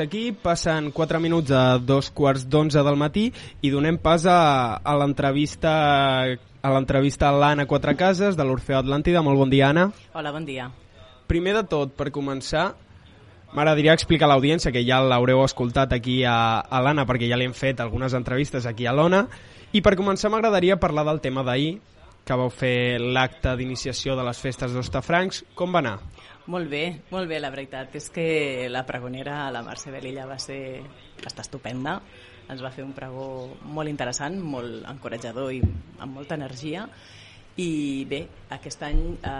Aquí passen 4 minuts a dos quarts d'onze del matí i donem pas a, a l'entrevista a l'entrevista a l'Anna Quatre Cases de l'Orfeo Atlàntida. Molt bon dia, Anna. Hola, bon dia. Primer de tot, per començar, m'agradaria explicar a l'audiència, que ja l'haureu escoltat aquí a, a l'Anna, perquè ja li hem fet algunes entrevistes aquí a l'ONA, i per començar m'agradaria parlar del tema d'ahir, que vau fer l'acte d'iniciació de les festes d'Ostafrancs. Com va anar? Molt bé, molt bé, la veritat. És que la pregonera, la Mercè Belilla, va ser va estar estupenda, ens va fer un pregó molt interessant, molt encoratjador i amb molta energia, i bé, aquest any eh,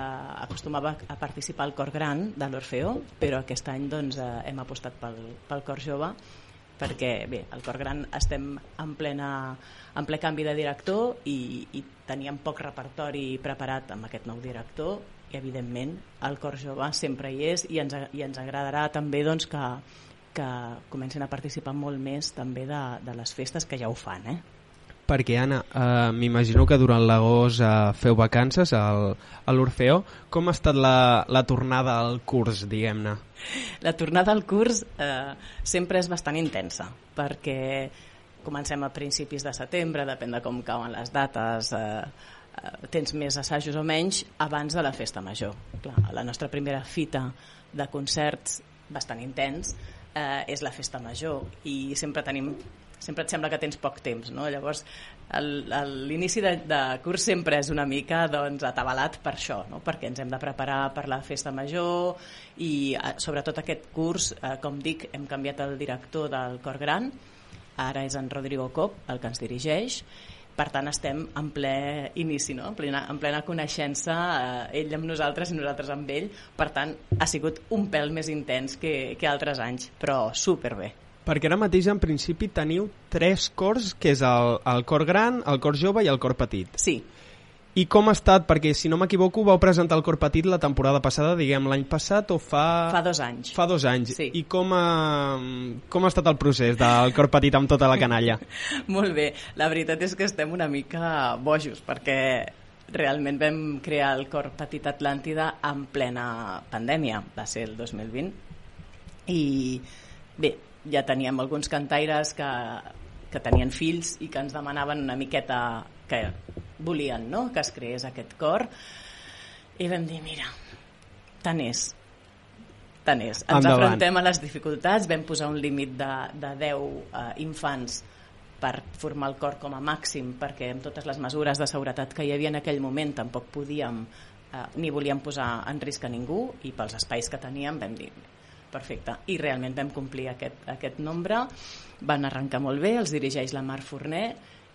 acostumava a participar al cor gran de l'Orfeo, però aquest any doncs, eh, hem apostat pel, pel cor jove, perquè bé, al cor gran estem en, plena, en ple canvi de director i, i teníem poc repertori preparat amb aquest nou director i evidentment el cor jove sempre hi és i ens, i ens agradarà també doncs, que, que comencin a participar molt més també de, de les festes que ja ho fan eh? Perquè, Anna, eh, m'imagino que durant l'agost eh, feu vacances al, a l'Orfeo. Com ha estat la, la tornada al curs, diguem-ne? La tornada al curs eh, sempre és bastant intensa, perquè comencem a principis de setembre, depèn de com cauen les dates, Eh, tens més assajos o menys abans de la festa major. Clar, la nostra primera fita de concerts bastant intens eh, és la festa major i sempre tenim sempre et sembla que tens poc temps, no? Llavors, l'inici de, de curs sempre és una mica doncs, atabalat per això, no? perquè ens hem de preparar per la festa major i eh, sobretot aquest curs, eh, com dic, hem canviat el director del Cor Gran, ara és en Rodrigo Cop el que ens dirigeix per tant estem en ple inici, no? en, plena, en plena coneixença, eh, ell amb nosaltres i nosaltres amb ell, per tant ha sigut un pèl més intens que, que altres anys, però superbé. Perquè ara mateix en principi teniu tres cors, que és el, el cor gran, el cor jove i el cor petit. Sí, i com ha estat? Perquè, si no m'equivoco, vau presentar el Cor Petit la temporada passada, diguem, l'any passat o fa... Fa dos anys. Fa dos anys. Sí. I com ha, com ha estat el procés del Cor Petit amb tota la canalla? Molt bé. La veritat és que estem una mica bojos, perquè realment vam crear el Cor Petit Atlàntida en plena pandèmia, va ser el 2020, i bé, ja teníem alguns cantaires que, que tenien fills i que ens demanaven una miqueta que volien no? que es creés aquest cor i vam dir, mira, tant és tant és. Ens Endavant. afrontem a les dificultats, vam posar un límit de, de 10 eh, infants per formar el cor com a màxim, perquè amb totes les mesures de seguretat que hi havia en aquell moment tampoc podíem eh, ni volíem posar en risc a ningú i pels espais que teníem vam dir perfecte, i realment vam complir aquest, aquest nombre, van arrencar molt bé, els dirigeix la Mar Forner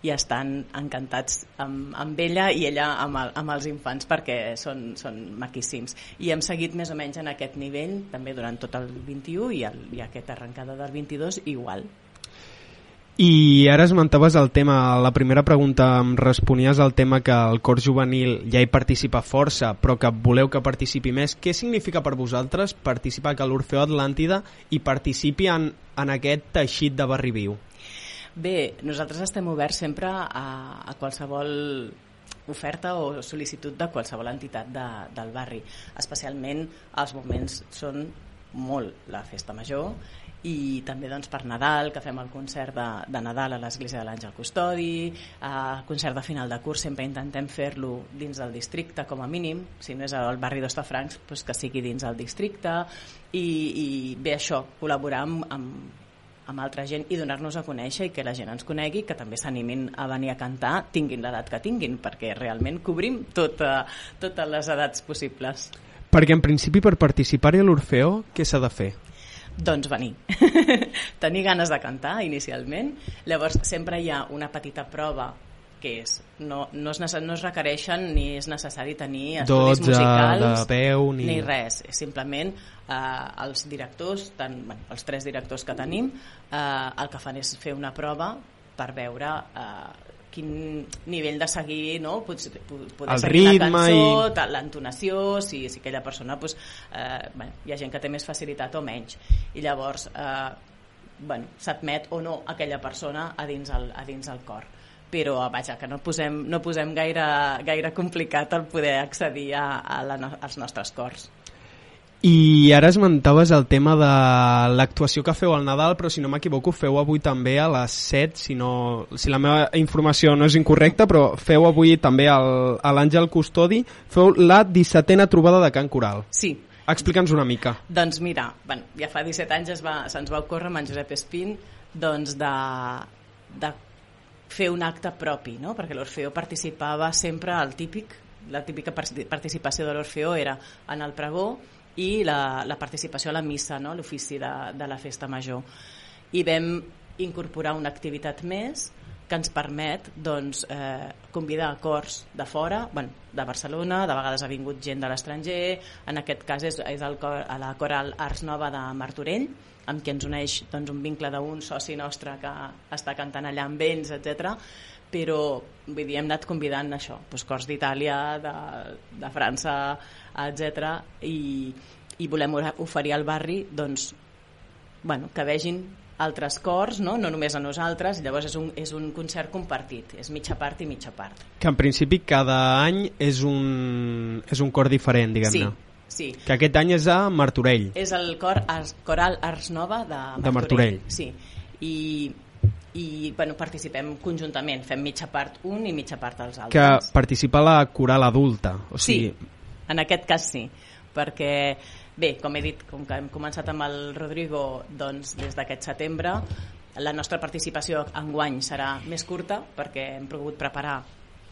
i estan encantats amb, amb ella i ella amb, el, amb els infants perquè són, són maquíssims i hem seguit més o menys en aquest nivell també durant tot el 21 i, el, i aquesta arrencada del 22 igual I ara esmentaves el tema, la primera pregunta em responies al tema que el cor juvenil ja hi participa força, però que voleu que participi més. Què significa per vosaltres participar que l'Orfeo Atlàntida i participi en, en aquest teixit de barri viu? Bé, nosaltres estem oberts sempre a, a qualsevol oferta o sol·licitud de qualsevol entitat de, del barri. Especialment els moments són molt la festa major i també doncs, per Nadal, que fem el concert de, de Nadal a l'Església de l'Àngel Custodi, eh, concert de final de curs, sempre intentem fer-lo dins del districte com a mínim, si no és al barri d'Ostafrancs, doncs que sigui dins del districte, i, i bé, això, col·laborar amb, amb, amb altra gent i donar-nos a conèixer i que la gent ens conegui, que també s'animin a venir a cantar, tinguin l'edat que tinguin, perquè realment cobrim tot, uh, totes les edats possibles. Perquè en principi per participar-hi a l'Orfeo, què s'ha de fer? Doncs venir. Tenir ganes de cantar inicialment. Llavors sempre hi ha una petita prova què és? No, no, es, no es requereixen ni és necessari tenir estudis musicals de veu ni... ni res, és simplement eh, els directors, tant, bueno, els tres directors que tenim, eh, el que fan és fer una prova per veure eh, quin nivell de seguir, no? Poder, poder el seguir ritme la cançó, i... l'entonació, si, si aquella persona... Pues, eh, bueno, hi ha gent que té més facilitat o menys. I llavors eh, bueno, s'admet o no aquella persona a dins el, a dins el cor però vaja, que no posem, no posem gaire, gaire complicat el poder accedir a, a la, als nostres cors. I ara esmentaves el tema de l'actuació que feu al Nadal, però si no m'equivoco feu avui també a les 7, si, no, si la meva informació no és incorrecta, però feu avui també al, a l'Àngel Custodi, feu la 17a trobada de Can Coral. Sí. Explica'ns una mica. Doncs mira, bueno, ja fa 17 anys es va, se'ns va ocórrer amb en Josep Espín doncs de, de fer un acte propi, no? perquè l'Orfeo participava sempre al típic, la típica participació de l'Orfeo era en el pregó i la, la participació a la missa, no? l'ofici de, de la festa major. I vam incorporar una activitat més que ens permet doncs, eh, convidar cors de fora, bueno, de Barcelona, de vegades ha vingut gent de l'estranger, en aquest cas és, és el cor, a la Coral Arts Nova de Martorell, amb qui ens uneix doncs, un vincle d'un soci nostre que està cantant allà amb ells, etc. Però vull dir, hem anat convidant això, doncs, cors d'Itàlia, de, de França, etc. I, i volem oferir al barri doncs, bueno, que vegin altres cors, no? no només a nosaltres, llavors és un, és un concert compartit, és mitja part i mitja part. Que en principi cada any és un, és un cor diferent, diguem-ne. Sí, Sí. Que aquest any és a Martorell. És el cor Ars, Coral Ars Nova de Martorell. De Martorell. Sí. I, i bueno, participem conjuntament, fem mitja part un i mitja part els altres. Que participa la coral adulta. O sigui... Sí, en aquest cas sí, perquè bé, com he dit, com que hem començat amb el Rodrigo doncs, des d'aquest setembre, la nostra participació enguany serà més curta perquè hem pogut preparar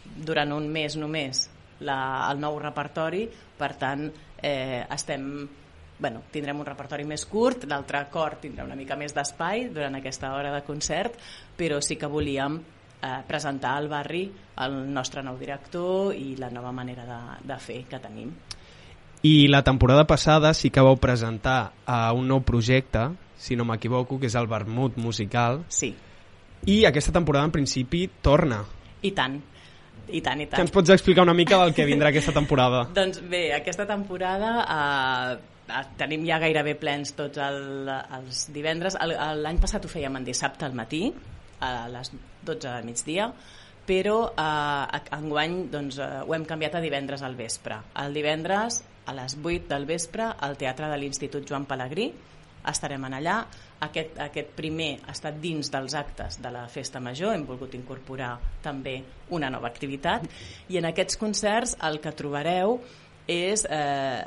durant un mes només la, el nou repertori, per tant eh, estem bueno, tindrem un repertori més curt, l'altre cor tindrà una mica més d'espai durant aquesta hora de concert, però sí que volíem eh, presentar al barri el nostre nou director i la nova manera de, de fer que tenim. I la temporada passada sí que vau presentar a un nou projecte, si no m'equivoco, que és el Vermut Musical. Sí. I aquesta temporada en principi torna. I tant. I tant, i tant. Que ens pots explicar una mica del que vindrà aquesta temporada? doncs bé, aquesta temporada eh, tenim ja gairebé plens tots el, els divendres. L'any passat ho fèiem en dissabte al matí, a les 12 del migdia, però eh, enguany doncs, eh, ho hem canviat a divendres al vespre. El divendres a les 8 del vespre al Teatre de l'Institut Joan Pellegrí, estarem en allà. Aquest, aquest primer ha estat dins dels actes de la Festa Major, hem volgut incorporar també una nova activitat, i en aquests concerts el que trobareu és eh,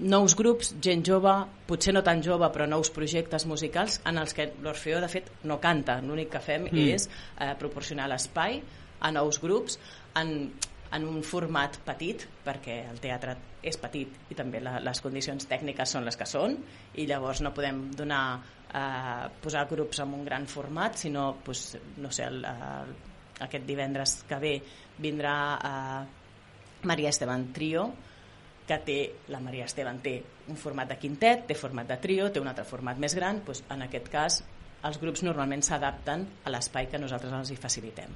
nous grups, gent jove, potser no tan jove, però nous projectes musicals en els que l'Orfeo, de fet, no canta. L'únic que fem mm. és eh, proporcionar l'espai a nous grups en, en un format petit, perquè el teatre és petit i també la, les condicions tècniques són les que són i llavors no podem donar eh, posar grups en un gran format sinó pues, no sé, el, el, aquest divendres que ve vindrà eh, Maria Esteban Trio que té, la Maria Esteban té un format de quintet, té format de trio, té un altre format més gran, doncs en aquest cas els grups normalment s'adapten a l'espai que nosaltres els hi facilitem.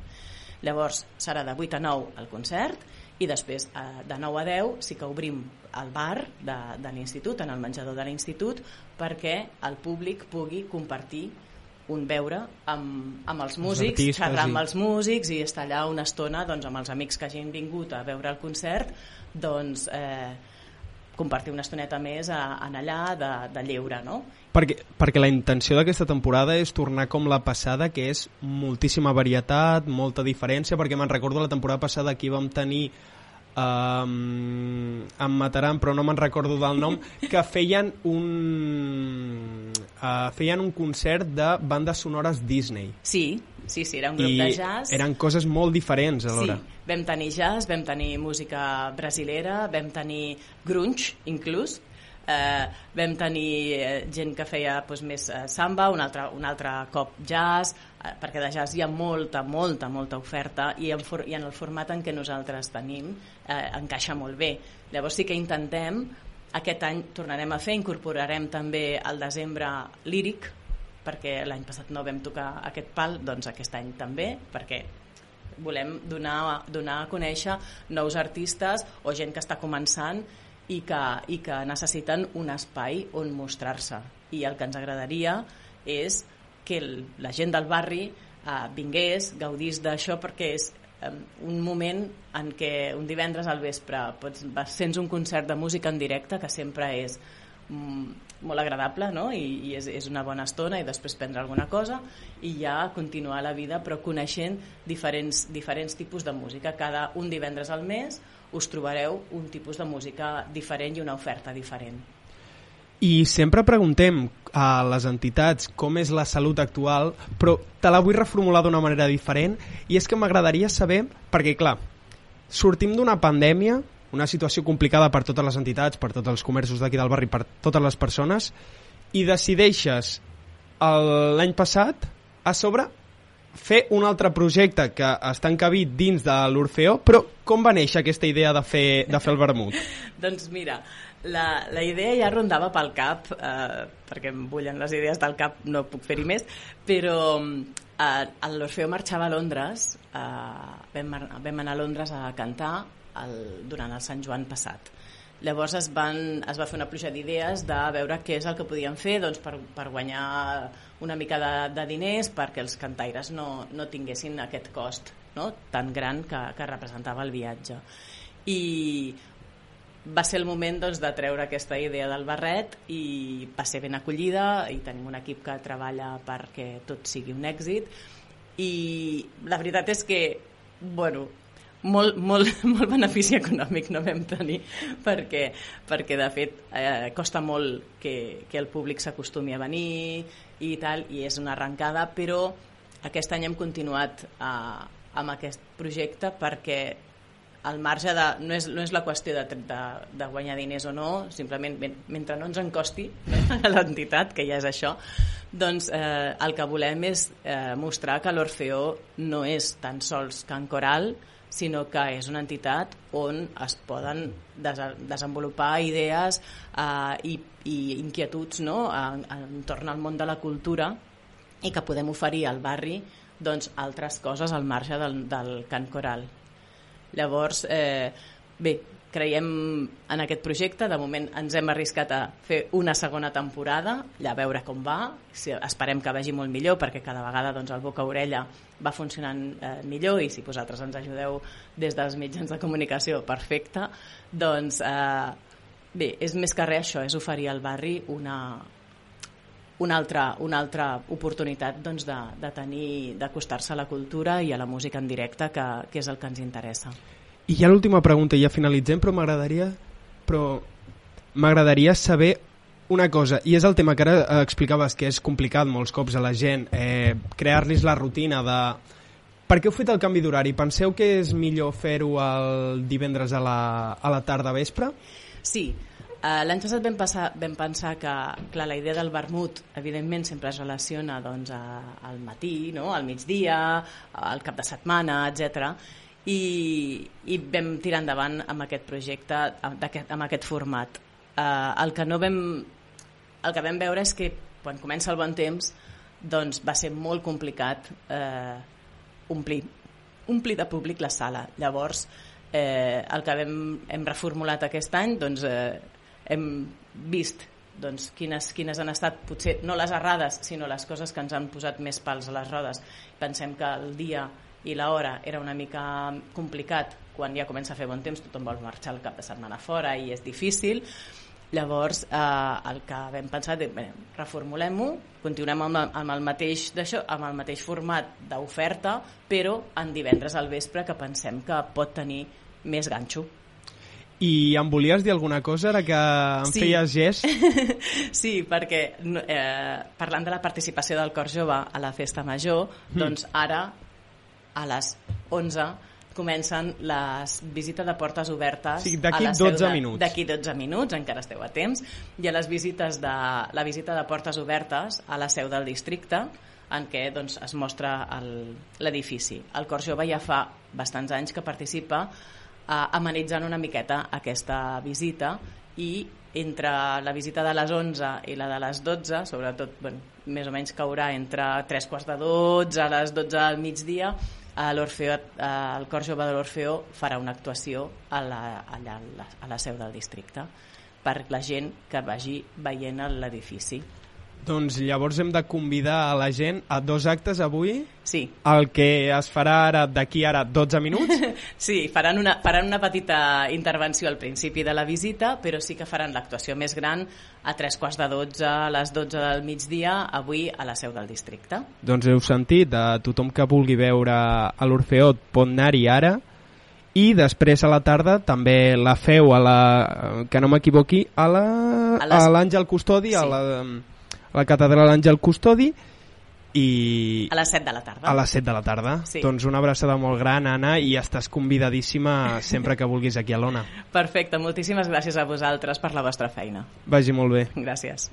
Llavors serà de 8 a 9 el concert i després eh, de 9 a 10 sí que obrim el bar de, de l'institut, en el menjador de l'institut, perquè el públic pugui compartir un veure amb, amb els músics, els xerrar amb els músics i estar allà una estona doncs, amb els amics que hagin vingut a veure el concert, doncs eh, compartir una estoneta més a, a allà de, de lleure, no? Perquè, perquè la intenció d'aquesta temporada és tornar com la passada, que és moltíssima varietat, molta diferència, perquè me'n recordo la temporada passada aquí vam tenir um, em mataran però no me'n recordo del nom que feien un uh, feien un concert de bandes sonores Disney sí, sí, sí, era un grup I de jazz. eren coses molt diferents alhora sí, vam tenir jazz, vam tenir música brasilera vam tenir grunge inclús. Eh, vam tenir eh, gent que feia doncs, més eh, samba, un altre, un altre cop jazz, eh, perquè de jazz hi ha molta, molta, molta oferta i en, for, i en el format en què nosaltres tenim eh, encaixa molt bé. Llavors sí que intentem, aquest any tornarem a fer, incorporarem també al desembre líric, perquè l'any passat no vam tocar aquest pal, doncs aquest any també, perquè volem donar, donar a conèixer nous artistes o gent que està començant i que, i que necessiten un espai on mostrar-se. I el que ens agradaria és que el, la gent del barri eh, vingués, gaudís d'això perquè és eh, un moment en què un divendres al vespre pots, sents un concert de música en directe que sempre és molt agradable no? I, i és, és una bona estona i després prendre alguna cosa i ja continuar la vida però coneixent diferents, diferents tipus de música cada un divendres al mes us trobareu un tipus de música diferent i una oferta diferent i sempre preguntem a les entitats com és la salut actual, però te la vull reformular d'una manera diferent i és que m'agradaria saber, perquè clar, sortim d'una pandèmia una situació complicada per totes les entitats, per tots els comerços d'aquí del barri, per totes les persones, i decideixes l'any passat, a sobre, fer un altre projecte que està encabit dins de l'Orfeó, però com va néixer aquesta idea de fer, de fer el vermut? doncs mira, la, la idea ja rondava pel cap, eh, perquè em bullen les idees del cap, no puc fer-hi més, però eh, l'Orfeó marxava a Londres, eh, vam, vam anar a Londres a cantar el, durant el Sant Joan passat. Llavors es, van, es va fer una pluja d'idees de veure què és el que podien fer doncs, per, per guanyar una mica de, de diners perquè els cantaires no, no tinguessin aquest cost no? tan gran que, que representava el viatge. I va ser el moment doncs, de treure aquesta idea del barret i va ser ben acollida i tenim un equip que treballa perquè tot sigui un èxit i la veritat és que bueno, molt, molt, molt benefici econòmic no vam tenir perquè, perquè de fet eh, costa molt que, que el públic s'acostumi a venir i tal, i és una arrencada però aquest any hem continuat eh, amb aquest projecte perquè al marge de... No és, no és la qüestió de, de, de guanyar diners o no, simplement mentre no ens en costi a l'entitat, que ja és això, doncs eh, el que volem és eh, mostrar que l'Orfeó no és tan sols can coral, sinó que és una entitat on es poden des desenvolupar idees eh, i, i inquietuds no? en, entorn al món de la cultura i que podem oferir al barri doncs, altres coses al marge del, del cant coral. Llavors, eh, bé, creiem en aquest projecte, de moment ens hem arriscat a fer una segona temporada, ja a veure com va, si, esperem que vagi molt millor perquè cada vegada doncs, el boca-orella va funcionant eh, millor i si vosaltres ens ajudeu des dels mitjans de comunicació, perfecte, doncs eh, bé, és més que res això, és oferir al barri una, una altra, una altra oportunitat doncs, de, de tenir d'acostar-se a la cultura i a la música en directe, que, que és el que ens interessa. I ja l'última pregunta, ja finalitzem, però m'agradaria però m'agradaria saber una cosa, i és el tema que ara eh, explicaves que és complicat molts cops a la gent, eh, crear-los la rutina de... Per què heu fet el canvi d'horari? Penseu que és millor fer-ho el divendres a la, a la tarda vespre? Sí, Uh, L'any passat vam, passar, vam pensar que clar, la idea del vermut evidentment sempre es relaciona doncs, a, al matí, no? al migdia, al cap de setmana, etc i, i vam tirar endavant amb aquest projecte, amb aquest, amb aquest format. Uh, el que no vam el que vam veure és que quan comença el bon temps doncs va ser molt complicat eh, omplir, omplir de públic la sala. Llavors, eh, el que vam, hem reformulat aquest any, doncs, eh, hem vist doncs, quines, quines han estat, potser no les errades, sinó les coses que ens han posat més pals a les rodes. Pensem que el dia i l'hora era una mica complicat quan ja comença a fer bon temps, tothom vol marxar el cap de setmana fora i és difícil llavors eh, el que vam pensar és reformulem-ho continuem amb, amb el mateix d'això amb el mateix format d'oferta però en divendres al vespre que pensem que pot tenir més ganxo i em volies dir alguna cosa ara que em sí. feies gest? sí, perquè eh, parlant de la participació del Cor Jove a la Festa Major, mm. doncs ara a les 11 comencen les visites de portes obertes Sí, a d'aquí la seu 12 de- minuts. D'aquí 12 minuts, encara esteu a temps, i a les visites de, la visita de portes obertes a la seu del districte, en què doncs, es mostra el- l'edifici. El Cor Jove ja fa bastants anys que participa eh, amenitzant una miqueta aquesta visita i entre la visita de les 11 i la de les 12, sobretot bueno, més o menys caurà entre 3 quarts de 12 a les 12 del migdia, a l'Orfeo, el Cor Jove de l'Orfeo farà una actuació a la, a la, a la seu del districte per la gent que vagi veient l'edifici. Doncs llavors hem de convidar a la gent a dos actes avui, Sí, el que es farà ara d'aquí ara 12 minuts, Sí, faran una, faran una petita intervenció al principi de la visita, però sí que faran l'actuació més gran a tres quarts de 12, a les 12 del migdia, avui a la seu del districte. doncs heu sentit, a tothom que vulgui veure a l'Orfeot pot anar-hi ara, i després a la tarda també la feu a la, que no m'equivoqui, a la- A les- a l'Àngel Custodi, a Sí. la, a la catedral Àngel Custodi, i A les 7 de la tarda. a les 7 de la tarda. Sí. Doncs una abraçada molt gran, Anna, i estàs convidadíssima sempre que vulguis aquí a l'Ona. Perfecte, moltíssimes gràcies a vosaltres per la vostra feina. Vagi molt bé. Gràcies.